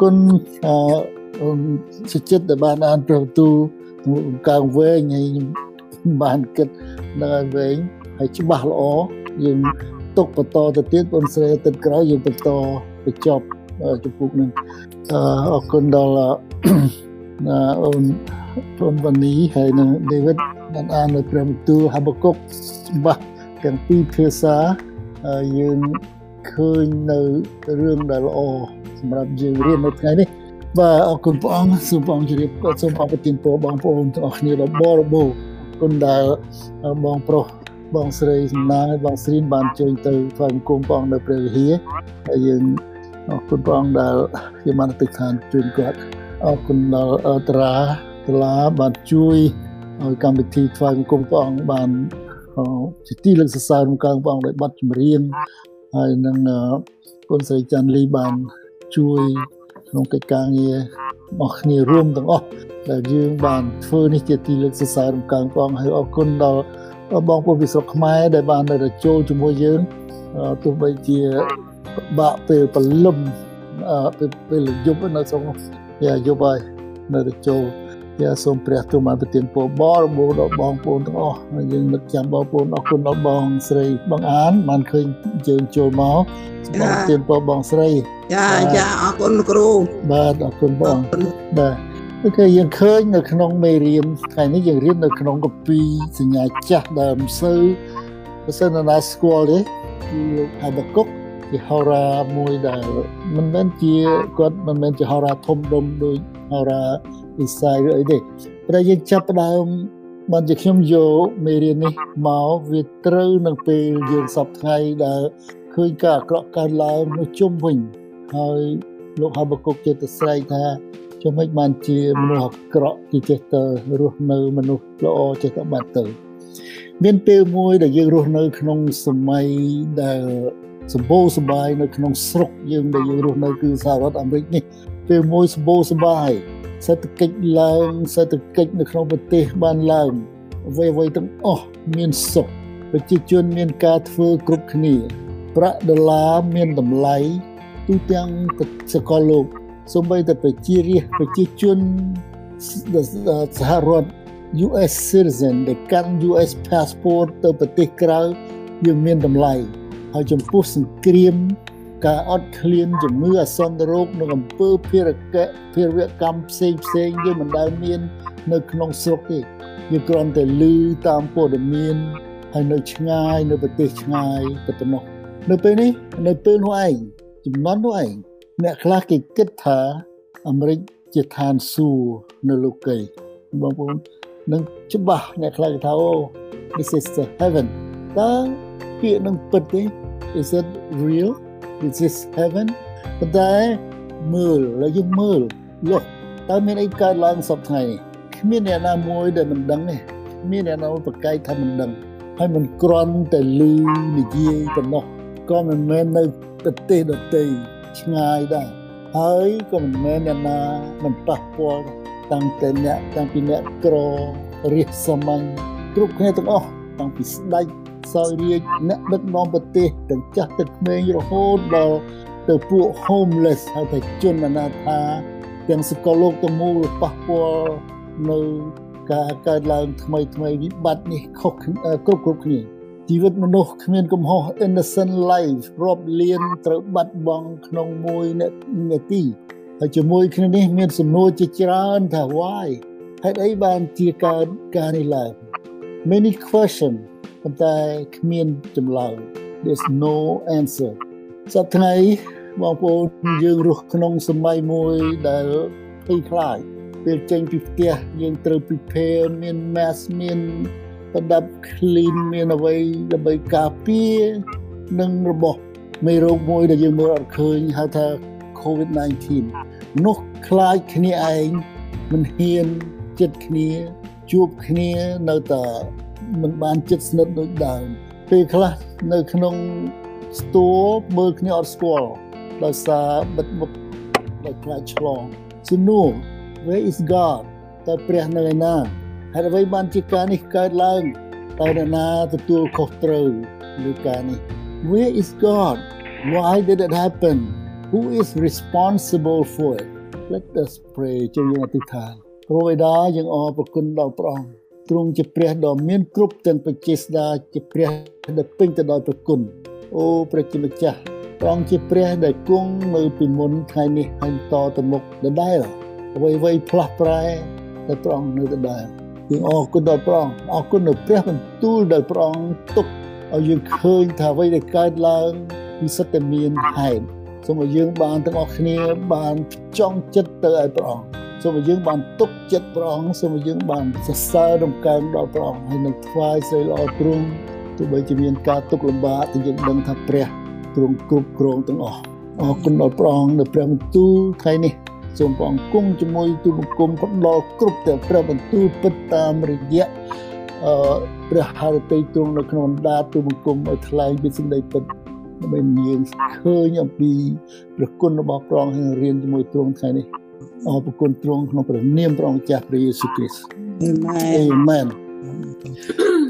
គុណអឺសុចិត្តដែលបានអានព្រះបន្ទូលកាងវែងហើយខ្ញុំបានគិតដល់វែងហើយច្បាស់ល្អយើងទុកបន្តទៅទៀតបងស្រីទឹកក្រោយយើងបន្តបញ្ចប់ចំពោះនឹងអរគុណដល់អូនព្រមវនីហើយនឹង David បានអាននៅព្រះបន្ទូលហាបាគុកច្បាស់ទាំងពីរភាសាយើងឃើញនៅរឿងដែលល្អ សម្រាប់យើងរៀននៅថ្ងៃនេះបាទអរគុណព្រះអង្គសូមព្រះអង្គជម្រាបសូមអរគុណពរបងប្អូនទាំងអស់គ្នាដ៏បរិបូរណ៍គុណដែលបងប្រុសបងស្រីសំណាងឲ្យបងស្រីបានជើញទៅថ្វាយបង្គំព្រះអង្គនៅព្រះវិហារហើយយើងអរគុណព្រះអង្គដែលយើងបានទឹកឋានជួយគាត់អរគុណដល់តារាតាឡាបានជួយឲ្យកម្មវិធីថ្វាយបង្គំព្រះអង្គបានជាទីលើកសរសើរក្នុងព្រះអង្គដោយបទចម្រៀងហើយនឹងគុណស្រីច័ន្ទលីបាន ជួយក្នុងកិច្ចការងាររបស់គ្នារួមទាំងអស់ដែលយើងបានធ្វើនេះជាទីលើកសរសើរក្នុងព្រះអង្គហើយអរគុណដល់បងប្អូនពីស្រុកខ្មែរដែលបាននៅចូលជាមួយយើងទោះបីជាបាក់ពេលព្រលឹមពេលពេលយប់នៅក្នុងយ៉ាយប់ហើយនៅចូល យ៉ាសូមព្រះទ្រង់បានប្រទានពរបរបូរដល់បងប្អូនទាំងអស់ហើយយើងនឹកចាំបងប្អូនអរគុណដល់បងស្រីបងអានបានឃើញយើងចូលមកសូមប្រទានពរបងស្រីចាចាអរគុណគ្រូបាទអរគុណបងបាទគឺយើងឃើញនៅក្នុងមេរៀនថ្ងៃនេះយើងរៀននៅក្នុងកពីសញ្ញាចាស់ដែលមិនសូវបើសិនណាស្គាល់ទេគឺហាបាគុក ជាហោរាមួយដែលមិនមែនជាគាត់មិនមែនជាហោរាធំដុំដូចហោរាអ៊ីសាយឬអីទេតែយើងចាប់ផ្ដើមបានជាខ្ញុំយកមេរៀននេះមកវាត្រូវនឹងពេលយើងសពថ្ងៃដែលឃើញការអាក្រក់កើតឡើងនៅជុំវិញហើយលោកហាបាគុកចេះតែស្រែកថាជំហិចបានជាមនុស្សអាក្រក់ទីចេះតែរស់នៅមនុស្សល្អចេះតែបាត់ទៅមានពេលមួយដែលយើងរស់នៅក្នុងសម័យដែល សម្បូរសបាយនៅក្នុងស្រុកយើងដែលយើងរស់នៅគឺសហរដ្ឋអាមេរិកនេះពេលមួយសម្បូរសបាយសេដ្ឋកិច្ចឡើងសេដ្ឋកិច្ចនៅក្នុងប្រទេសបានឡើងអ្វីអ្វីទាំងអស់មានសុខប្រជាជនមានការធ្វើគ្រប់គ្នាប្រាក់ដុល្លារមានតម្លៃទូទាំងសកលលោកសូម្បីតែប្រជារាស្ត្រប្រជាជនសហរដ្ឋ US citizen ដែលកាន់ US passport ទៅប្រទេសក្រៅយើងមានតម្លៃ ហើយចំពោះសង្គ្រាមការអត់ឃ្លានជំងឺអាសន្នរោគនិងអំពើភារកិច្ចភារកម្មផ្សេងផ្សេងយើងមិនដែលមាន នៅក្នុងស្រុកទេយើងគ្រាន់តែឮតាមព័ត៌មានហើយនៅឆ្ងាយនៅប្រទេសឆ្ងាយតែប៉ុណ្ណោះនៅពេលនេះនៅពេលនោះឯងចំណន់នោះឯងអ្នកខ្លះគេគិតថាអាមេរិកជាឋានសួគ៌នៅលោកីបងប្អូននឹងច្បាស់អ្នកខ្លះគេថាអូ this is the heaven តើពាក្យនឹងពិតទេ is it real is this heaven ប៉ុន្តែមើលហើយយើងមើលលុះតើមានអីកើតឡើងសពថ្ងៃគ្មានអ្នកណាមួយដែលមិនដឹងទេមានអ្នកណាប្រកែកថាមិនដឹងហើយមិនគ្រាន់តែលឺនិយាយប៉ុណ្ណោះក៏មិនមែននៅប្រទេសដទៃឆ្ងាយដែរហើយក៏មិនមែនអ្នកណាមិនប៉ះពាល់តាំងតែអ្នកតាំងពីអ្នកក្ររាជសាមញ្ញគ្រប់គ្នាទាំងអស់តាំងពីស្ដេច សោយរាជអ្នកដឹកនាំប្រទេសទាំងចាស់ទឹកក្មេងរហូតដល់ទៅពួក homeless ហៅថាជនអនាថាទាំងសកលលោកទាំងមូលប៉ះពាល់នៅការកើតឡើងថ្មីថ្មីវិបត្តិនេះខុសគ្រប់គ្រប់គ្នាជីវិតមនុស្សគ្មានកំហុស innocent life រាប់លានត្រូវបាត់បង់ក្នុងមួយនាទីហើយជាមួយគ្នានេះមានសំណួរជាច្រើនថា why ហេតុអីបានជាកើតការនេះឡើង many question ប៉ុន្តែគ្មានចម្លើយ there's no answer សប្តាហ៍ថ្ងៃបងប្អូនយើងរស់ក្នុងសម័យមួយដែលភ័យខ្លាចពេលចេញពីផ្ទះយើងត្រូវ prepare មាន mask មានប្រដាប់ clean មានអ្វីដើម្បីការពារនឹងរបស់មេរោគមួយដែលយើងមើលអត់ឃើញហៅថា COVID-19 នោះខ្លាចគ្នាឯងមិនហ៊ានចិត្តគ្នាជួបគ្នានៅតែ មិនបានចិត្តស្និទ្ធដូចដើមពេលខ្លះនៅក្នុងស្ទួមើលគ្នាអត់ស្គាល់ដោយសារបិទមុខដោយខ្លាចឆ្លងសំណួរ where is god តើព្រះនៅឯណាហេតុអ្វីបានជាការនេះកើតឡើងតើអ្នកណាទទួលខុសត្រូវលើការនេះ Where is God Why did it happen who is responsible for it let us pray ចូលយើងអធិដ្ឋានព្រះបិតាយើងអរព្រគុណដល់ព្រះអង្គ ទ្រង់ជាព្រះដ៏មានគ្រប់ទាំងបច្ចេស្តាជាព្រះដែលពេញទៅដោយព្រះគុណអូព្រះជាម្ចាស់ព្រះអង្គជាព្រះដែលគង់នៅពីមុនថ្ងៃនេះហើយតទៅមុខដដែលអ្វីអ្វីផ្លាស់ប្រែតែព្រះអង្គនៅដដែលយើងអរគុណដល់ព្រះអង្គអរគុណដល់ព្រះបន្ទូលដែលព្រះអង្គទុកឲ្យយើងឃើញថាអ្វីដែលកើតឡើងគឺសិតតែមានហេតុសូមឲ្យយើងបានទាំងអស់គ្នាបានចង់ចិត្តទៅឲ្យព្រះអង្គ សូមឲ្យយើងបានទុកចិត្តព្រះអង្គសូមឲ្យយើងបានសរសើរដំកើងដល់ព្រះអង្គហើយនឹងថ្វាយស្រីល្អទ្រង់ទោះបីជាមានការទុកលំបាកតែយើងដឹងថាព្រះទ្រង់គ្រប់គ្រងទាំងអស់អរគុណដល់ព្រះអង្គដែលព្រះបន្ទូលថ្ងៃនេះសូមព្រះអង្គគង់ជាមួយទូបង្គំផ្ដល់គ្រប់ទាំងព្រះបន្ទូលពិតតាមរយៈអឺព្រះハរតីទ្រង់នៅក្នុងបណ្ដាទូបង្គំឲ្យថ្លែងពីសេចក្តីពិតដើម្បីយើងឃើញអំពីព្រះគុណរបស់ព្រះអង្គហើយរៀនជាមួយទ្រង់ថ្ងៃនេះ អរគុណទ្រង់ក្នុងព្រះនាមព្រះអង្គចាស់ព្រះយេស៊ូវគ្រីស្ទអាមែនអាមែន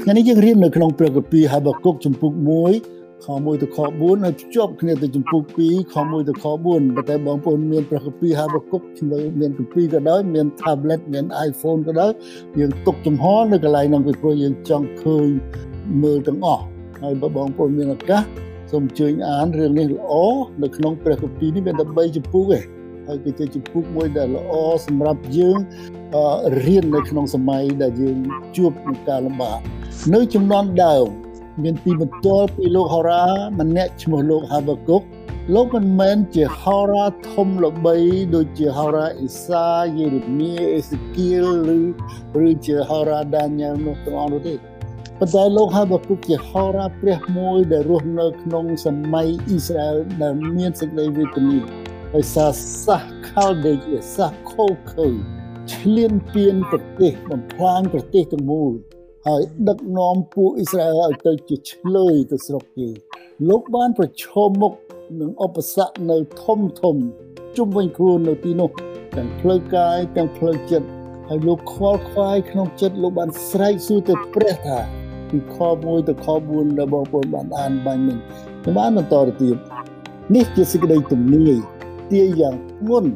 ថ្ងៃនេះយើងរៀននៅក្នុងព្រះគម្ពីរហាបាកុកចំពុក1ខ1ទៅខ4ហើយភ្ជាប់គ្នាទៅចំពុក2ខ1ទៅខ4ប៉ុន្តែបងប្អូនមានប្រកបពីហាបកុកជាមួយមានកម្ពីក៏ដោយមាន tablet មាន iPhone ក៏ដោយយើងទុកចំហនៅកន្លែងហ្នឹងពីព្រោះយើងចង់ឃើញមើលទាំងអស់ហើយបើបងប្អូនមានឱកាសសូមអញ្ជើញអានរឿងនេះល្អនៅក្នុងព្រះគម្ពីរនេះមានតែ3ចំពុកឯង ហើយគឺជាចំពុកមួយដែលល្អសម្រាប់យើងរៀននៅក្នុងសម័យដែលយើងជួបនឹងការលំបាកនៅចំនួនដើមមានទីបន្ទាល់ពីលោកហោរាម្នាក់ឈ្មោះលោកហាបាកុកលោកមិនមែនជាហោរាធំល្បីដូចជាហោរាអេសាយេរេមៀអេសេគៀលឬឬជាហោរាដានីយ៉ែលនោះទាំងអស់នោះទេប៉ុន្តែលោកហាបាកុកជាហោរាព្រះមួយដែលរស់នៅក្នុងសម័យអ៊ីស្រាអែលដែលមានសេចក្តីវេទនា ហើយសាសាសខាល់ដេជាសាសខូខើឈ្លានពានប្រទេសបំផ្លាញប្រទេសទាំងមូលហើយដឹកនាំពួកអ៊ីស្រាអែលឲ្យទៅជាឆ្លើយទៅស្រុកគេលោកបានប្រឈមមុខនឹងឧបសគ្គនៅធំធំជុំវិញខ្លួននៅទីនោះទាំងផ្លូវកាយទាំងផ្លូវចិត្តហើយលោកខ្វល់ខ្វាយក្នុងចិត្តលោកបានស្រែកសួរទៅព្រះថាពីខ1ទៅខ4ដែលបងប្អូនបានអានបាញ់មិញខ្ញុំបានបន្តទៅទៀតនេះជាសេចក្តីទំនាយ ទាយយ៉ាងធ្ងន់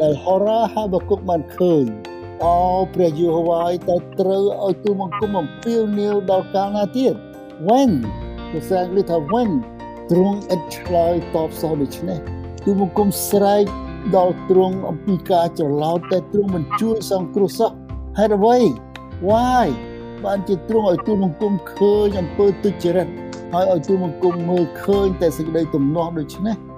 ដែលហោរាហាបកុកបានឃើញអោព្រះយេហូវ៉ាតើត្រូវឲ្យទូបង្គំអំពាវនាវដល់កាលណាទៀត when ភាសាអង់គ្លេសថា when ទ្រង់ឥតឆ្លើយតបសោះដូច្នេះទូបង្គំស្រែកដល់ទ្រង់អំពីការច្រឡោតតែទ្រង់មិនជួយសង្គ្រោះសោះហេតុអ្វី why បានជាទ្រង់ឲ្យទូបង្គំឃើញអំពើទុច្ចរិតហើយឲ្យទូបង្គំមើលឃើញតែសេចក្តីទំនាស់ដូច្នេះត្បិត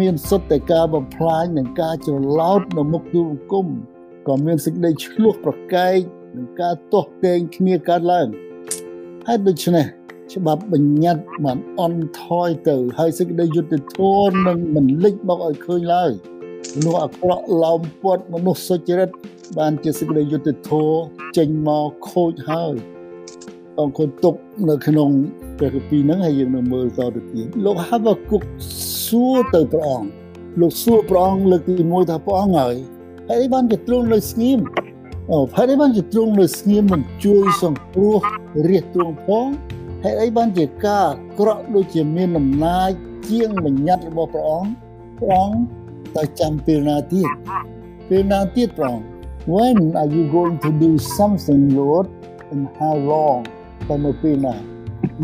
មានសុទ្ធតែការបំផ្លាញនិងការច្រឡោតនៅមុខទូបង្គំក៏មានសេចក្តីឆ្លោះប្រកែកនឹងការទាស់ទែងគ្នាកើតឡើងហើយដូច្នេះច្បាប់បញ្ញត្តិបានអន់ថយទៅ ហើយសេចក្តីយុត្តិធម៌នឹងមិនលេចមកឲ្យឃើញឡើយមនុស្សអាក្រក់ឡោមព័ទ្ធមនុស្សសុចរិត បានជាសេចក្តីយុត្តិធម៌ចេញមកខូចហើយអង្គទុកនៅក្នុងព្រះគម្ពីរហ្នឹងហើយយើងនឹងមើលតទៅទៀតលោកហាបាគុក សួរទៅព្រះអង្គលោកសួរព្រះអង្គលើកទី1ថាព្រះអង្គហើយហេតុអីបានជាទ្រង់នៅស្ងៀមអូហេតុអីបានជាទ្រង់នៅស្ងៀមមិនជួយសង្គ្រោះរាជទ្រង់ផងហេតុអីបានជាការក្រក់ដូចជាមានអំណាចជាងបញ្ញត្តិរបស់ព្រះអង្គព្រះអង្គទៅចាំពេលណាទៀតពេលណាទៀតព្រះអង្គ when are you going to do something lord and how long តែនៅពេលណា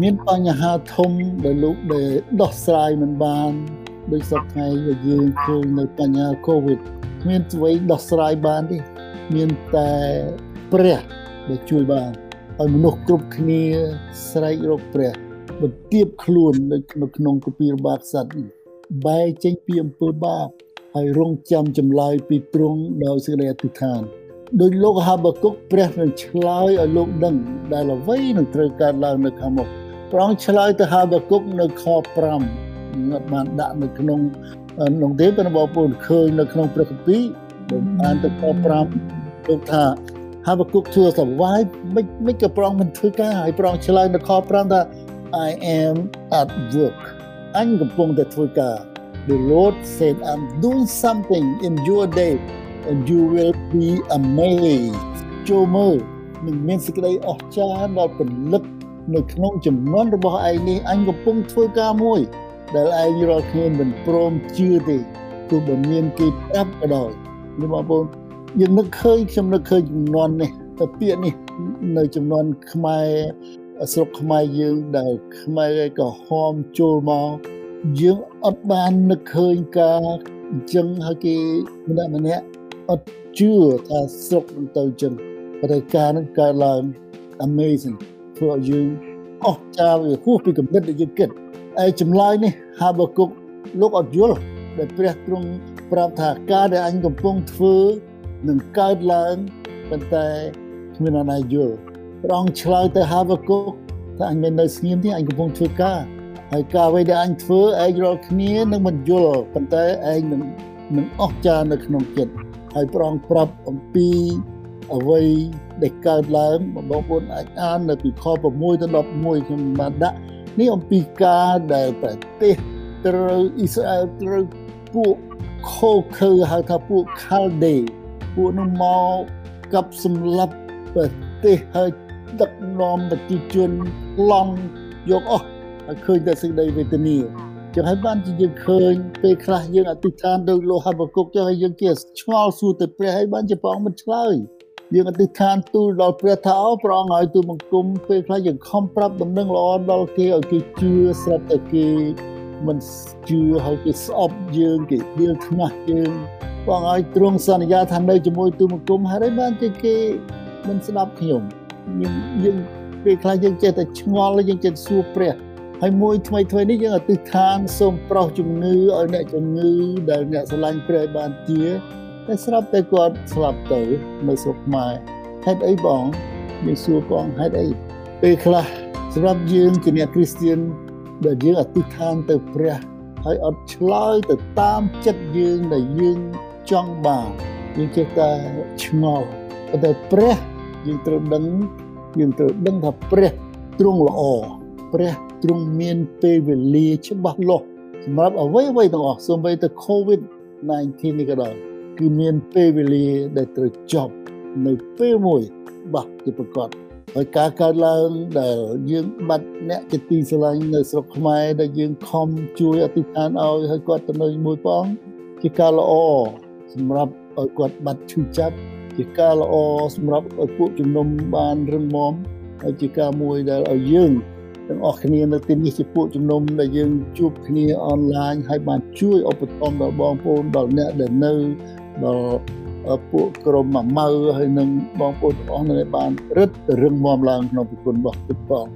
មានបញ្ហាធំដែលលោកដែលដោះស្រាយមិនបាន ដោយសពថ្ងៃយើងឃើញនៅបញ្ហា COVID មានអ្វីដោះស្រាយបានទេមានតែព្រះដែលជួយបានឲ្យមនុស្សគ្រប់គ្នាស្រែករកព្រះបន្ទាបខ្លួននៅក្នុងគម្ពីរបាបសត្វបែកចេញពីអំពើបាបហើយរងចាំចម្លើយពីទ្រង់ដោយសេចក្តីអធិដ្ឋានដោយលោកហាបាគុកព្រះនឹងឆ្លើយឲ្យលោកដឹងដែលអ្វីនឹងត្រូវកើតឡើងនៅខាងមុខព្រះអង្គឆ្លើយទៅហាបាគុកនៅខ5 ងាត់បានដាក់នៅក្នុងក្នុងទេប៉ុន្តែបងប្អូនឃើញនៅក្នុងព្រះគម្ពីរអានទៅខ5លោកថាហាបាគុកធ្វើសវាយមិនមិនក៏ប្រងមិនធ្វើការហើយប្រងឆ្លើយនៅខ5ថា I am at work អញកំពុងតែធ្វើការ The Lord said I'm doing something in your day and you will be amazed ចូលមើលនឹងមានសេចក្តីអស្ចារ្យដល់ពលិកនៅក្នុងចំនួនរបស់ឯងនេះអញកំពុងធ្វើការមួយ ដែលឯងរាល់គ្នាមិនព្រមជឿទេទោះបើមានគេប្រាប់ក៏ដោយនេះបងប្អូនយើងនឹកឃើញខ្ញុំនឹកឃើញចំនួននេះតែពាក្យនេះនៅចំនួនខ្មែរស្រុកខ្មែរយើងដែលខ្មែរក៏ហមចូលមកយើងអត់បាននឹកឃើញការអញ្ចឹងហើយគេម្នាក់ម្នាក់អត់ជឿថាស្រុកនឹងទៅអញ្ចឹងប៉ុន្តែការនឹងកើតឡើង amazing ធ្វើឲ្យយើងអស់ចាវាហួសពីកំណត់ដែលយើងគិត ហើយចម្លើយនេះហាបាគុកលោកអត់យល់ដែលព្រះទ្រង់ប្រាប់ថាការដែលអញកំពុងធ្វើនឹងកើតឡើងប៉ុន្តែគ្មានអ្នកណាយល់ព្រះអង្គឆ្លើយទៅហាបាគុកថាអញមិននៅស្ងៀមទេអញកំពុងធ្វើការហើយការអ្វីដែលអញធ្វើឯងរាល់គ្នានឹងមិនយល់ប៉ុន្តែឯងនឹងនឹងអស់ចានៅក្នុងចិត្តហើយព្រះអង្គប្រាប់អំពីអ្វីដែលកើតឡើងបងប្អូនអាចអាននៅពីខ6ទៅ11ខ្ញុំបានដាក់ នេះអំពីការដែលប្រទេសត្រូវអ៊ីស្រាអែលត្រូវពួកខូខើហៅថាពួក Calde ពួកនោះមកកັບសម្លាប់ប្រទេសហើយដឹកនាំប្រជាជនឡង់យកអស់ហើយឃើញតែសេចក្តីវេទនាចឹងហើយបានជាយើងឃើញពេលខ្លះយើងអធិដ្ឋានដោយលោហបកុកចឹងហើយយើងគេឆ្ងល់សួរទៅព្រះហើយបានជាព្រះអង្គមិនឆ្លើយ យើងអធិដ្ឋានទូលដល់ព្រះថាអោព្រះអង្គឲ្យទូលបង្គំពេលខ្លះយើងខំប្រាប់ដំណឹងល្អដល់គេឲ្យគេជឿស្រាប់តែគេមិនជឿហើយគេស្អប់យើងគេដៀលខ្មាស់យើងបងឲ្យទ្រង់សន្យាថានៅជាមួយទូលបង្គំហើយបានជាគេមិនស្ដាប់ខ្ញុំយើងយើងពេលខ្លះយើងចេះតែឆ្ងល់យើងចេះសួរព្រះហើយមួយថ្មីថ្មីនេះយើងអធិដ្ឋានសូមប្រោសជំងឺឲ្យអ្នកជំងឺដែលអ្នកស្រឡាញ់ព្រះបានជា តែស្រាប់តែគាត់ស្លាប់ទៅនៅស្រុកខ្មែរហេតុអីបងយើងសួរបងហេតុអីពេលខ្លះសម្រាប់យើងជាអ្នកគ្រីស្ទានដែលយើងអធិដ្ឋានទៅព្រះហើយអត់ឆ្លើយទៅតាមចិត្តយើងដែលយើងចង់បានយើងចេះតែឆ្ងល់តែព្រះយើងត្រូវដឹងយើងត្រូវដឹងថាព្រះទ្រង់ល្អព្រះទ្រង់មានពេលវេលាច្បាស់លាស់សម្រាប់អ្វីអ្វីទាំងអស់សូម្បីតែ COVID-19 នេះក៏ដោយ គឺមានពេលវេលាដែលត្រូវចប់នៅពេលមួយបាក់ជាប្រកបហើយការកើតឡើងដែលយើងបាត់អ្នកជាទីស្រឡាញ់នៅស្រុកខ្មែរដែលយើងខំជួយអធិដ្ឋានឲ្យឲ្យគាត់ទៅនៅមួយផងជាការល្អសម្រាប់ឲ្យគាត់បាត់ឈឺចាប់ជាការល្អសម្រាប់ឲ្យពួកជំនុំបានរឹងមាំហើយជាការមួយដែលឲ្យយើងទាំងអស់គ្នានៅទីនេះជាពួកជំនុំដែលយើងជួបគ្នាអនឡាញហើយបានជួយឧបត្ថម្ភដល់បងប្អូនដល់អ្នកដែលនៅ ដល់ពួកក្រុមម៉ៅហើយនឹងបងប្អូនទាំងអស់នៅបានរឹតរឹងមាំឡើងក្នុងពិគុណរបស់ព្រះផង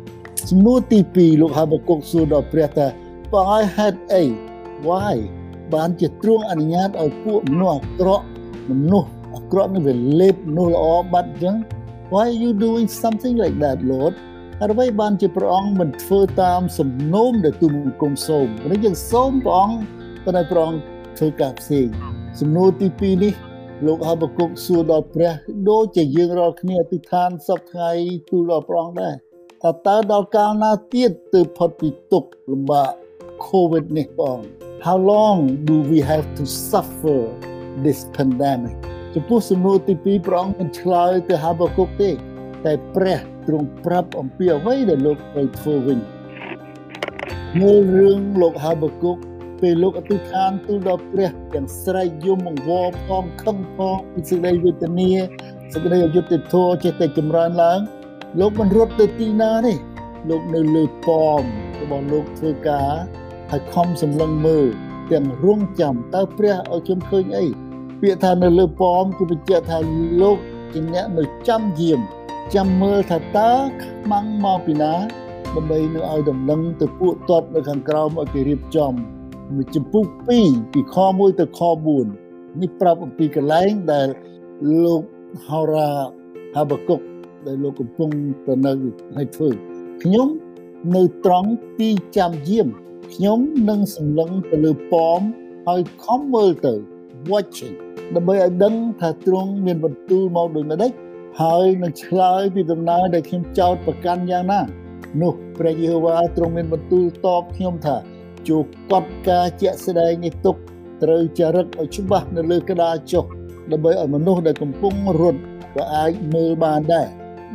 សំណួរទី2លោកហាបកុកសួរដល់ព្រះថាបងឲ្យហេតុអី why បានជាទ្រង់អនុញ្ញាតឲ្យពួកមនុស្សអាក្រក់មនុស្សអាក្រក់នឹងវាលេបមនុស្សល្អបាត់អញ្ចឹង why are you doing something like that lord ហើយអ្វីបានជាព្រះអង្គមិនធ្វើតាមសំណូមដែលទូលបង្គំសូមនេះយើងសូមព្រះអង្គប៉ុន្តែព្រះអង្គធ្វើការផ្សេង សំណួរទី2នេះលោកហបគុកសួរដល់ព្រះដូចជាយើងរាល់គ្នាអធិដ្ឋានសពថ្ងៃទូលដល់ព្រះអង្គដែរថាតើដល់កាលណាទៀតទៅផុតពីទុក្ខលំបាក COVID នេះបង How long do we have to suffer this pandemic ចំពោះសំណួរទី2ព្រះអង្គមិនឆ្លើយទៅហបគុកទេ តែព្រះទ្រង់ប្រាប់អំពីអ្វីដែលលោកត្រូវធ្វើវិញមើលរឿងលោកហបគុក ពេលលោកអធិដ្ឋានទូលដល់ព្រះទាំងស្រែកយំអង្វរផងខឹងផងពីសេចក្តីវេទនាសេចក្តីអយុត្តិធម៌ចេះតែចម្រើនឡើង លោកមិនរត់ទៅទីណាទេលោកនៅលើប៉មរបស់លោកធ្វើការហើយខំសម្លឹងមើលទាំងរងចាំតើព្រះឲ្យខ្ញុំឃើញអីពាក្យថានៅលើប៉មគឺបញ្ជាក់ថាលោកជាអ្នកនៅចាំយាមចាំមើលថាតើខ្មាំងមកពីណាដើម្បីនឹងឲ្យដំណឹងទៅពួកតបនៅខាងក្រោមឲ្យគេរៀបចំ ចំពុះ2ពីខ1ទៅខ4នេះប្រាប់អំពីកលែងដែលលោកហោរាហាបកុកដែលលោកកំពុងទៅនៅឲ្យធ្វើខ្ញុំនៅត្រង់ទីចាំយាមខ្ញុំនឹងសម្លឹងទៅលើប៉មហើយខំមើលទៅ watching ដើម្បីឲ្យដឹងថាទ្រង់មានបន្ទូលមកដូចម្ដេចហើយនឹងឆ្លើយពីដំណើរដែលខ្ញុំចោទប្រកាន់យ៉ាងណានោះព្រះយេហូវ៉ាទ្រង់មានបន្ទូលតបខ្ញុំថា ជួកត់ការជាក់ស្ដែងនេះទុកត្រូវចារឹកឲ្យច្បាស់នៅលើក្តារចុះដើម្បីឲ្យមនុស្សដែលកំពុងរត់ក៏អាចមើលបានដែរ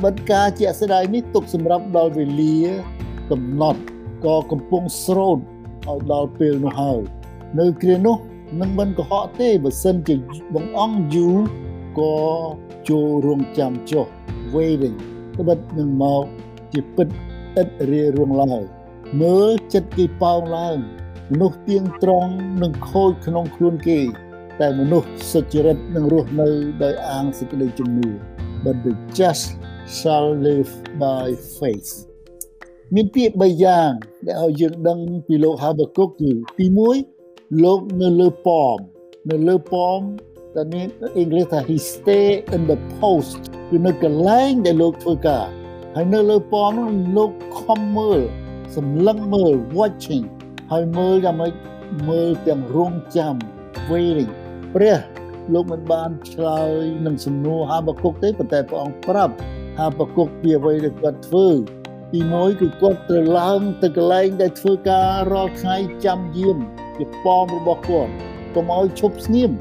បិទការជាក់ស្ដែងនេះទុកសម្រាប់ដល់វេលាកំណត់ក៏កំពុងស្រោតឲ្យដល់ពេលនោះហើយនៅគ្រានោះនឹងមិនកុហកទេបើសិនជាបងអង្គយូរក៏ចូលរងចាំចុះ waiting ត្បិតនឹងមកជាពិតឥតរារងឡើយ មើលចិត្តគេប៉ោងឡើងមនុស្សទៀងត្រង់នឹងខូចក្នុងខ្លួនគេ តែមនុស្សសុចរិតនឹងរស់នៅដោយអាងសេចក្តីជំនឿ but the just shall live by faith មានពាក្យ3យ៉ាងដែលឲ្យយើងដឹងពីលោកហាបាគុកគឺទី1លោកនៅលើប៉មនៅលើប៉មតែមានអង់គ្លេសថា he stay in the post គឺនៅកន្លែងដែលលោកធ្វើការហើយនៅលើប៉មនោះលោកខំមើល សម្លឹងមើល watching ហើយមើលយ៉ាងម៉េចមើលទាំងរងចាំ waiting ព្រះលោកមិនបានឆ្លើយនឹងសំណួរហាបាគុកទេប៉ុន្តែព្រះអង្គប្រាប់ហាបាគុកពីអ្វីដែលគាត់ធ្វើទី1គឺគាត់ត្រូវឡើងទៅកន្លែងដែលធ្វើការរាល់ថ្ងៃចាំយាមជាប៉មរបស់គាត់កុំឲ្យឈប់ស្ងៀម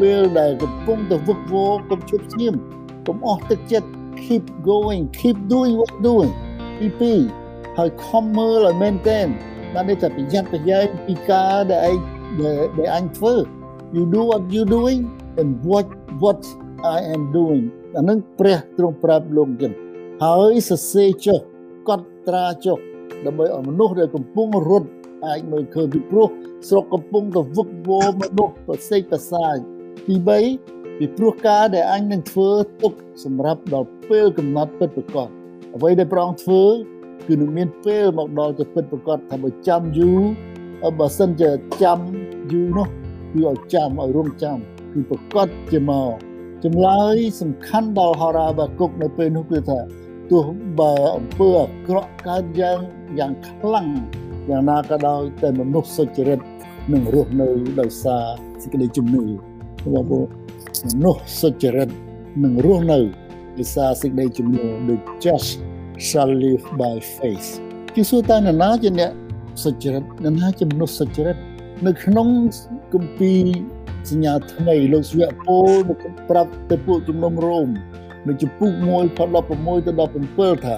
ពេលដែលកំពុងតែវឹកវរកុំឈប់ស្ងៀមកុំអស់ទឹកចិត្ត keep going keep doing what doing ទី2 ហើយខំមើលឲ្យមែនទែនបាននេះតែប្រយ័ត្នប្រយែងពីការដែលឯងដែលអញធ្វើ you do what you doing and what what I am doing អានឹងព្រះទ្រង់ប្រាប់លោកចឹងហើយសរសេរចុះកត់ត្រាចុះដើម្បីឲ្យមនុស្សដែលកំពុងរត់អាចមើលឃើញពីព្រោះស្រុកកំពុងតែវឹកវរមនុស្សប្រសេកប្រសាយទី3ពីព្រោះការដែលអញនឹងធ្វើទុកសម្រាប់ដល់ពេលកំណត់ពិតប្រាកដអ្វីដែលព្រះអង្គធ្វើ គឺនឹងមានពេលមកដល់ទៅពិតប្រាកដថាបើចាំយូរបើសិនជាចាំយូរនោះគឺឲ្យចាំឲ្យរងចាំគឺប្រកាសជាមកចម្លើយសំខាន់ដល់ហោរាបាគុកនៅពេលនោះគឺថាទោះបើអំពើអាក្រក់កើតយ៉ាងយ៉ាងខ្លាំងយ៉ាងណាក៏ដោយតែមនុស្សសុចរិតនឹងរស់នៅដោយសារសេចក្តីជំនឿបងប្អូនមនុស្សសុចរិតនឹងរស់នៅដោយសារសេចក្តីជំនឿ the just shall live by faith គឺសួរតើនរណាជាអ្នកសុចរិតនរណាជាមនុស្សសុចរិតនៅក្នុងគម្ពីរសញ្ញាថ្មីលោកស្វៈពលមកប្រាប់ទៅពួកជំនុំរ៉ូមនៅចំពុក1ខ16ទៅ17ថា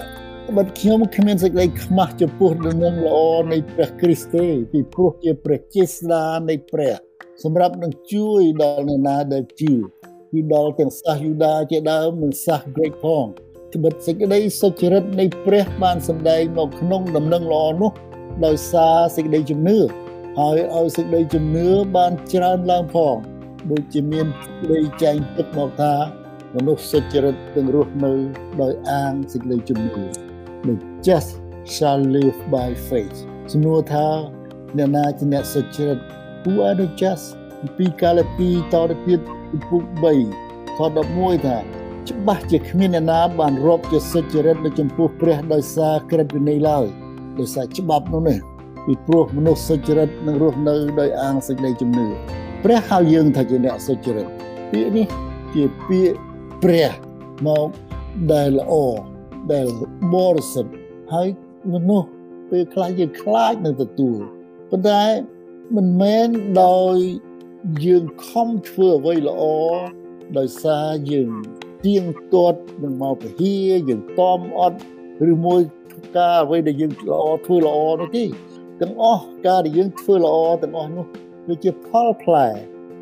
បាត់ខ្ញុំគ្មានសេចក្តីខ្មាស់ចំពោះដំណឹងល្អនៃព្រះគ្រីស្ទទេពីព្រោះជាព្រះជាស្ដានៃព្រះសម្រាប់នឹងជួយដល់អ្នកណាដែលជឿគឺដល់ទាំងសាសយូដាជាដើមនិងសាសក្រិកផង ត្បិតសេចក្តីសុចរិតនៃព្រះបានសម្ដែងមកក្នុងដំណឹងល្អនោះដោយសារសេចក្តីជំនឿហើយឲ្យសេចក្តីជំនឿបានច្រើនឡើងផងដូចជាមានសេចក្តីចែងទុកមកថាមនុស្សសុចរិតទាំងរស់នៅដោយអាងសេចក្តីជំនឿ The just shall live by faith សំណួរថាអ្នកណាជាអ្នកសុចរិត Who are the just ពីកាលពីតទៅទៀតពុក3ខ11ថា ច្បាស់ជាគ្មានអ្នកណាបានរាប់ជាសុចរិតនៅចំពោះព្រះដោយសារក្រឹតវិន័យឡើយដោយសារច្បាប់នោះនេះពីព្រោះមនុស្សសុចរិតនឹងរស់នៅដោយអាងសេចក្តីជំនឿព្រះហៅយើងថាជាអ្នកសុចរិតពាក្យនេះជាពាក្យព្រះមកដែលល្អដែលបរិសុទ្ធហើយមនុស្សពេលខ្លះយើងខ្លាចនឹងទទួលប៉ុន្តែមិនមែនដោយយើងខំធ្វើអ្វីល្អដោយសារយើង ទៀងទាត់នឹងមកពហិយើងតอมអត់ឬមួយការអ្វីដែលយើងល្អធ្វើល្អនោះទេទាំងអស់ការដែលយើងធ្វើល្អទាំងអស់នោះវាជាផលផ្លែ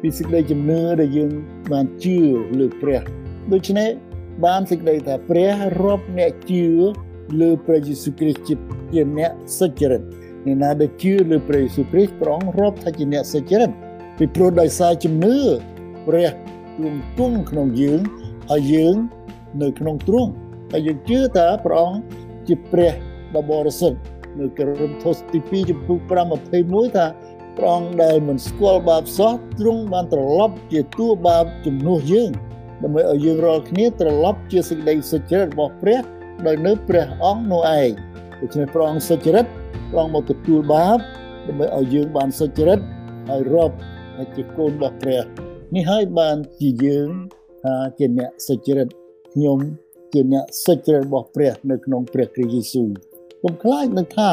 ពីសេចក្តីជំនឿដែលយើងបានជឿលើព្រះដូច្នេះបានសេចក្តីថាព្រះរាប់អ្នកជឿលើព្រះយេស៊ូវគ្រីស្ទជាអ្នកសុចរិតអ្នកណាដែលជឿលើព្រះយេស៊ូវគ្រីស្ទព្រះអង្គរាប់ថាជាអ្នកសុចរិតពីព្រោះដោយសារជំនឿព្រះទ្រង់គង់ក្នុងយើង ហើយយើងនៅក្នុងទ្រង់ហើយយើងជឿថាព្រះអង្គជាព្រះដ៏បរិសុទ្ធនៅករិនថូសទី2ចំពុក5:21ថាព្រះអង្គដែលមិនស្គាល់បាបសោះទ្រង់បានត្រឡប់ជាតួបាបជំនួសយើងដើម្បីឲ្យយើងរាល់គ្នាត្រឡប់ជាសេចក្តីសុចរិតរបស់ព្រះដោយនៅព្រះអង្គនោះឯងដូច្នេះព្រះអង្គសុចរិតព្រះអង្គមកទទួលបាបដើម្បីឲ្យយើងបានសុចរិតហើយរាប់ហើយជាកូនរបស់ព្រះនេះហើយបានជាយើង ថាជាអ្នកសុចរិតខ្ញុំជាអ្នកសុចរិតរបស់ព្រះ នៅក្នុងព្រះគ្រីស្ទយេស៊ូវកុំខ្លាចនឹងថា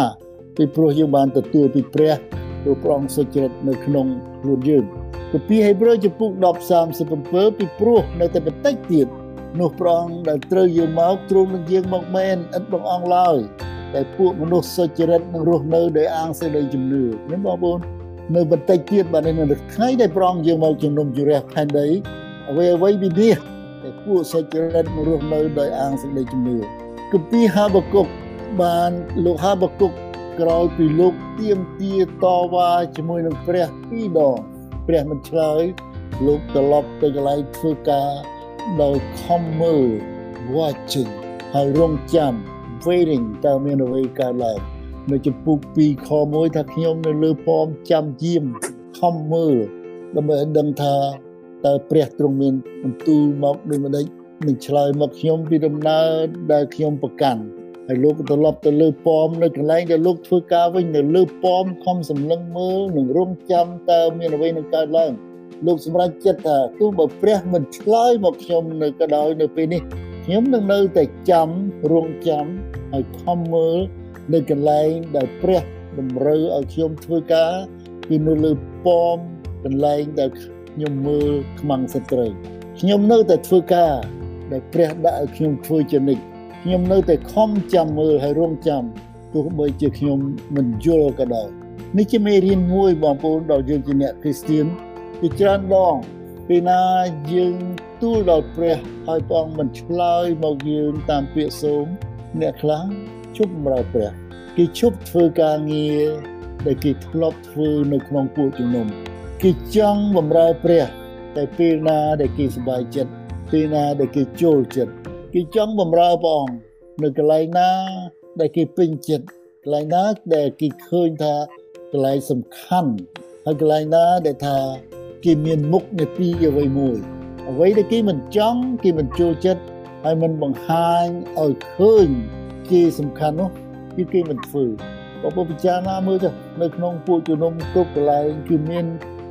ពីព្រោះយើងបានទទួលពីព្រះព្រោះព្រះអង្គសុចរិតនៅក្នុងខ្លួនយើងគម្ពីរហេព្រើរចំពុក10:37ពីព្រោះនៅតែបន្តិចទៀតនោះព្រះអង្គដែលត្រូវយើងមកទ្រង់នឹងយើងមកមែនឥតបងអង្គឡើយដែលពួកមនុស្សសុចរិតនឹងរស់នៅដោយអាងសេចក្តីជំនឿនេះបងប្អូននៅបន្តិចទៀតបាទនៅថ្ងៃដែលប្រងយើងមកជំនុំជម្រះផែនដី អ្វីអ្វីវិនិច្ឆ័យតែពួកសុចរិតនឹងរស់នៅដោយអាងសេចក្តីជំនឿគម្ពីរហាបគុកបានលោកហាបគុកក្រោយពីលោកទៀមទាតវ៉ាជាមួយនឹងព្រះពីរដងព្រះមិនឆ្លើយលោកត្រឡប់ទៅកន្លែងធ្វើការដោយខំមើល watching ហើយរងចាំ waiting តើមានអ្វីកើតឡើងនៅចំពុក2ខ1ថាខ្ញុំនៅលើប៉មចាំយាមខំមើលដើម្បីឲ្យដឹងថា តើព្រះទ្រង់មានបន្ទូលមកដូចម្ដេចនឹងឆ្លើយមកខ្ញុំពីដំណើរដែលខ្ញុំប្រកាន់ហើយលោកត្រឡប់ទៅលើប៉មនៅកន្លែងដែលលោកធ្វើការវិញនៅលើប៉មខំសម្លឹងមើលនិងរងចាំតើមានអ្វីនឹងកើតឡើងលោកសម្រេចចិត្តថាទោះបើព្រះមិនឆ្លើយមកខ្ញុំនៅក៏ដោយនៅពេលនេះខ្ញុំនឹងនៅតែចាំរងចាំហើយខំមើលនៅកន្លែងដែលព្រះតម្រូវឲ្យខ្ញុំធ្វើការគឺនៅលើប៉មកន្លែងដែល ខ្ញុំមើលខ្មាំងសត្រូវខ្ញុំនៅតែធ្វើការដែលព្រះដាក់ឲ្យខ្ញុំធ្វើជានិច្ចខ្ញុំនៅតែខំចាំមើលហើយរងចាំទោះបីជាខ្ញុំមិនយល់ក៏ដោយនេះជាមេរៀនមួយបងប្អូនដល់យើងជាអ្នកគ្រីស្ទៀនជាច្រើនដងពេលណាយើងទូលដល់ព្រះហើយព្រះអង្គមិនឆ្លើយមកយើងតាមពាក្យសូមអ្នកខ្លះជប់បម្រើព្រះគេជប់ធ្វើការងារដែលគេធ្លាប់ធ្វើនៅក្នុងពួកជំនុំ គេចង់បម្រើព្រះតែពេលណាដែលគេសប្បាយចិត្តពេលណាដែលគេចូលចិត្តគេចង់បម្រើព្រះអង្គនៅកន្លែងណាដែលគេពេញចិត្តកន្លែងណាដែលគេឃើញថាកន្លែងសំខាន់ហើយកន្លែងណាដែលថាគេមានមុខនីតិអ្វីមួយអ្វីដែលគេមិនចង់គេមិនចូលចិត្តហើយមិនបង្ហាញឲ្យឃើញគេសំខាន់នោះគឺគេមិនធ្វើបើពុពិចារណាមើលទៅនៅក្នុងពួកជំនុំគ្រប់កន្លែងគឺមាន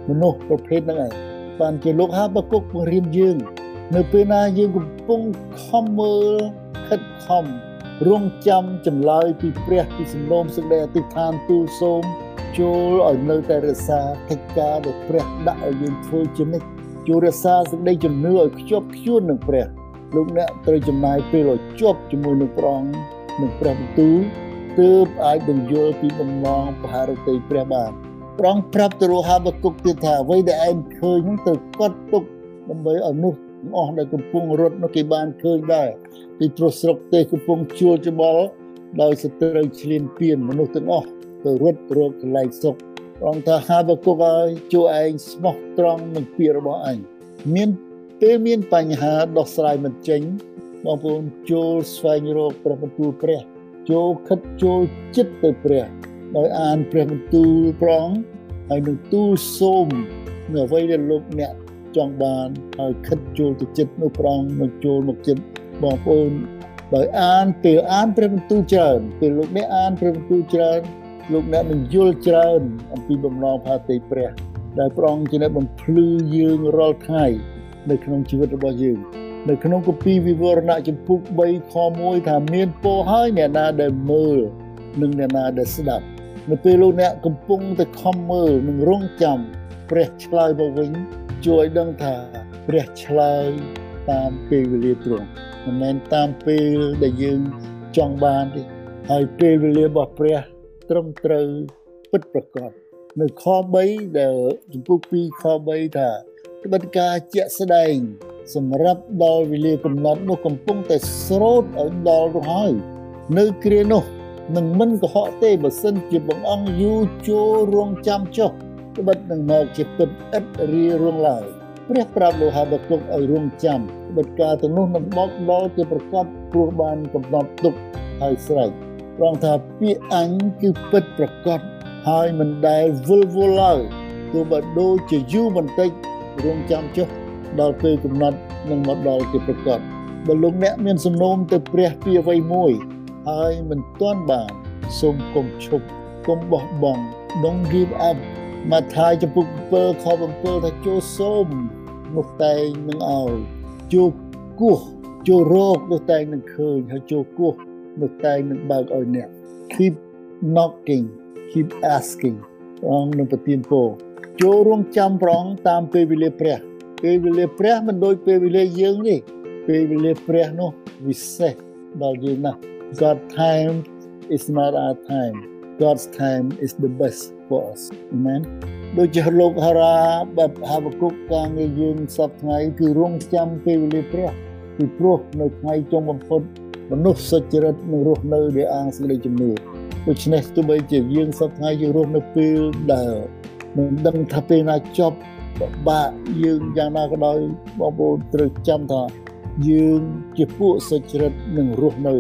មនុស្សប្រភេទហ្នឹងឯងបានជាលោកហាបគុកបង្រៀនយើង នៅពេលណាយើងកំពុងខំមើលខិតខំរងចាំចម្លើយពីព្រះពីសំណូមសេចក្តីអធិដ្ឋានទូលសូមចូលឲ្យនៅតែរក្សាកិច្ចការដែលព្រះដាក់ឲ្យយើងធ្វើជានិច្ចចូលរក្សាសេចក្តីជំនឿឲ្យខ្ជាប់ខ្ជួននឹងព្រះលោកអ្នកត្រូវចំណាយពេលឲ្យជាប់ជាមួយនឹងព្រះអង្គនឹងព្រះបន្ទូលទើបអាចនឹងយល់ពីបំណងបហារតីព្រះបាន ព្រះអង្គប្រាប់ទៅរហាបគុកទៀតថាអ្វីដែលឯងឃើញនោះទៅកត់ទុកដើម្បីឲ្យនោះអស់ដែលកំពុងរត់នោះគេបានឃើញដែរពីព្រោះស្រុកទេសកំពុងជួលច្បល់ដោយសត្រូវឈ្លានពានមនុស្សទាំងអស់ទៅរត់រកកន្លែងសុខព្រះអង្គថាហាបគុកឲ្យជួយឯងស្មោះត្រង់នឹងពាក្យរបស់ឯងមានពេលមានបញ្ហាដោះស្រាយមិនចេញបងប្អូនចូលស្វែងរកព្រះបន្ទូលព្រះចូលខិតចូលចិត្តទៅព្រះ ដោយអានព្រះបន្ទូលព្រះអង្គហើយនឹងទូលសូមនៅអ្វីដែលលោកអ្នកចង់បានហើយខិតចូលទៅចិត្តនោះព្រះអង្គនឹងចូលមកចិត្តបងប្អូនដោយអានពេលអានព្រះបន្ទូលច្រើនពេលលោកអ្នកអានព្រះបន្ទូលច្រើនលោកអ្នកនឹងយល់ច្រើនអំពីបំណងផាតីព្រះដែលព្រះអង្គជាអ្នកបំភ្លឺយើងរាល់ថ្ងៃនៅក្នុងជីវិតរបស់យើងនៅក្នុងគម្ពីរវិវរណៈចំពុក3ខ1ថាមានពរហើយអ្នកណាដែលមើលនិងអ្នកណាដែលស្ដាប់ នៅពេលលោកអ្នកកំពុងតែខំមើលនិងរងចាំព្រះឆ្លើយមកវិញជួយឲ្យដឹងថាព្រះឆ្លើយតាមពេលវេលាទ្រង់មិនមែនតាមពេលដែលយើងចង់បានទេហើយពេលវេលារបស់ព្រះត្រឹមត្រូវពិតប្រាកដនៅខ3ដែលចំពុក2ខ3ថាក្បិតការជាក់ស្ដែងសម្រាប់ដល់វេលាកំណត់នោះកំពុងតែស្រោតឲ្យដល់ទៅហើយនៅគ្រានោះ នឹងមិនកុហកទេបើសិនជាបងអង្គយូរចូលរងចាំចុះត្បិតនឹងមកជាពិតឥតរីរងឡើយព្រះប្រាប់លោហាបគុកឲ្យរងចាំត្បិតការទាំងនោះនឹងបកដល់ជាប្រកបព្រោះបានកំណត់ទុកហើយស្រេចត្រង់ថាពាក្យអញគឺពិតប្រកបហើយមិនដែលវិលវល់ឡើយទោះបើដូចជាយូរបន្តិចរងចាំចុះដល់ពេលកំណត់នឹងមកដល់ជាប្រកបបើលោកអ្នកមានសំណូមទៅព្រះពីអ្វីមួយ ហើយមិនទាន់បានសូមគុំឈប់គុំបោះបង់ don't give up មកថាចំពុក7ខ7ថាចូលសូមនោះតែងនឹងឲ្យចូលគោះចូលរកនោះតែងនឹងឃើញហើយចូលគោះនោះតែងនឹងបើកឲ្យអ្នក keep knocking keep asking ព្រះនឹងប្រទានពរចូលរងចាំប្រងតាមពេលវេលាព្រះពេលវេលាព្រះមិនដូចពេលវេលាយើងទេពេលវេលាព្រះនោះវិសេសដល់យើងណាស់ God time is not our time God's time is the best for us amen ដូចជាលោកហារ៉ាបែបហាបគុកការងារយើងសប្ថ្ងៃគឺរងចាំពេលវេលាព្រះពីព្រោះនៅថ្ងៃចុងបំផុតមនុស្សសុចរិតនឹងរស់នៅដោយអាងសេចក្តីជំនឿដូច្នេះទោះបីជាយើងសប្ថ្ងៃយើងរស់នៅពេលដែលមិនដឹងថាពេលណាចប់ពិបាកយើងយ៉ាងណាក៏ដោយបងប្អូនត្រូវចាំថាយើងជាពួកសុចរិតនឹងរស់នៅ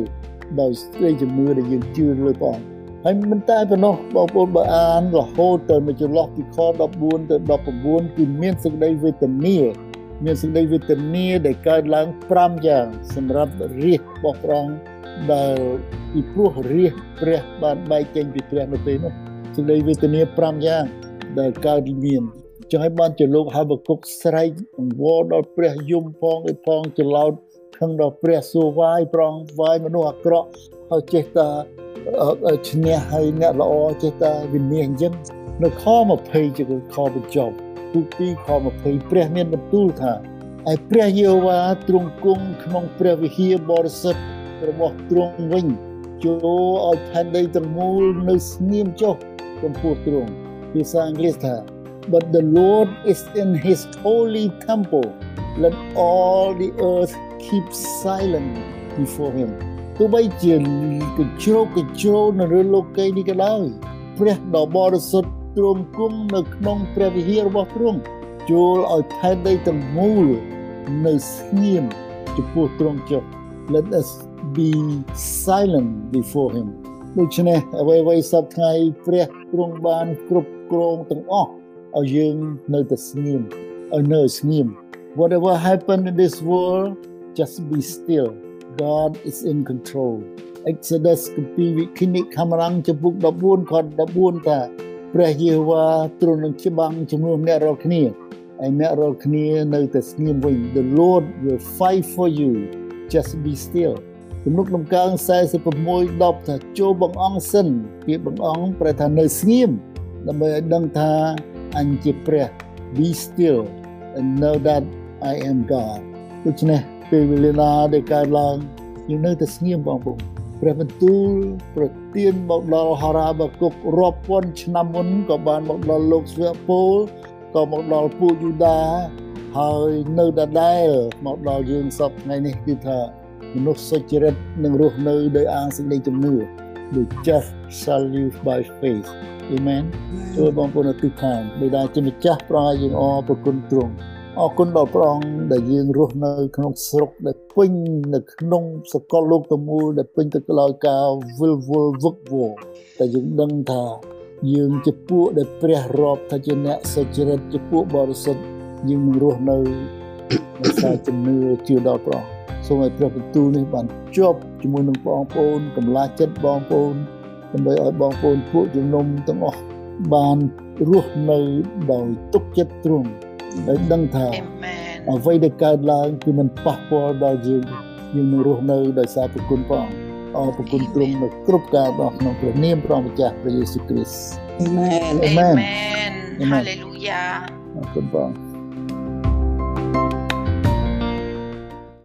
ដោយស្ដីជំនឿដែលយើងជឿលើព្រះអង្គហើយមិនតែប៉ុណ្ណោះបងប្អូនបើអានរហូតទៅមកចន្លោះពីខ14ទៅ19គឺមានសេចក្តីវេទនាមានសេចក្តីវេទនាដែលកើតឡើង5យ៉ាងសម្រាប់រាជរបស់ព្រះអង្គដែលពីព្រោះរាជព្រះបានបែកចេញពីព្រះនៅពេលនោះសេចក្តីវេទនា5យ៉ាងដែលកើតមានចឹងហើយបានជាលោកហាបគុកស្រែកអង្វរដល់ព្រះយមផងឯផងច្រឡោ តខឹងដល់ព្រះសួរវាយប្រងវាយមនុស្សអាក្រក់ហើយចេះតែឈ្នះហើយអ្នកល្អចេះតែវិនិច្ឆ័យអញ្ចឹងនៅខ20ជាខបញ្ចប់ទូទីខ20ព្រះមានបន្ទូលថាឯព្រះយេហូវ៉ាទ្រង់គង់ក្នុងព្រះវិហារបរិសុទ្ធរបស់ទ្រង់វិញចូលឲ្យផែនដីទាំងមូលនៅស្ងៀមចុះចំពោះទ្រង់ភាសាអង់គ្លេសថា but the Lord is in his holy temple let all the earth keep silent before him ទោះបីជាកញ្ជ្រោកកញ្ជ្រោនៅលើលោកីនេះក៏ដោយព្រះដ៏បរិសុទ្ធទ្រង់គង់នៅក្នុងព្រះវិហាររបស់ទ្រង់ចូលឲ្យផែនដីទាំងមូលនៅស្ងៀមចំពោះទ្រង់ចុះ let us be silent before him ដូច្នេះអ្វីអ្វីសពថ្ងៃព្រះទ្រង់បានគ្រប់គ្រងទាំងអស់ឲ្យយើងនៅតែស្ងៀមឲ្យនៅស្ងៀម whatever happen in this world just be still God is in control Exodus គម្ពីរវិခိនិខមរាំងចំពុក14ខ14ថាព្រះយេហូវ៉ាទ្រង់នឹងច្បាំងជំនួសអ្នករាល់គ្នាហើយអ្នករាល់គ្នានៅតែស្ងៀមវិញ The Lord will fight for you just be still ទំនុកដំកើង46 10ថាចូលបងអង្គសិនពាក្យបងអង្គប្រែថានៅស្ងៀមដើម្បីឲ្យដឹងថាអញជាព្រះ be still and know that I am God ដូច្នេះ ពេលវេលាណាដែលកើតឡើងយើងនៅតែស្ងៀមបងប្អូនព្រះបន្ទូលប្រទានមកដល់ហារ៉ាបកុករាប់ពាន់ឆ្នាំមុនក៏បានមកដល់លោកស្វៈពលក៏មកដល់ពួកយូដាហើយនៅដដែលមកដល់យើងសពថ្ងៃនេះគឺថាមនុស្សសុចរិតនឹងរស់នៅដោយអាងសេចក្តីជំនឿ the just shall live by faith amen ចូលបងប្អូនទិដ្ឋានបិតាជាម្ចាស់ប្រោះយើងអរប្រគុណទ្រង់ អរគុណដល់ព្រះអង្គដែលយើងរស់នៅក្នុងស្រុកដែលពេញនៅក្នុងសកលលោកទាំងមូលដែលពេញទៅដោយការវិលវល់វឹកវរតែយើងដឹងថាយើងជាពួកដែលព្រះរាប់ថាជាអ្នកសុចរិតជាពួកបរិសុទ្ធយើងនឹងរស់នៅដោយសារជំនឿជឿដល់ព្រះសូមឲ្យព្រះបន្ទូលនេះបានជាប់ជាមួយនឹងបងប្អូនកម្លាចិត្តបងប្អូនដើម្បីឲ្យបងប្អូនពួកជំនុំទាំងអស់បានរស់នៅដោយទុកចិត្តទ្រង់ ដោយដឹងថាអ្វីដែលកើតឡើងគឺមិនប៉ះពាល់ដល់យើងយើងនឹងរស់នៅដោយសារប្រគុណព្រះអង្គអរប្រគុណទ្រង់នៅគ្រប់ការរបស់ក្នុងព្រះនាមព្រះម្ចាស់ព្រះយេស៊ូវគ្រីស្ទអាមែនអាមែនហាឡេលូយ៉ាអរគុណព្រះអង្គ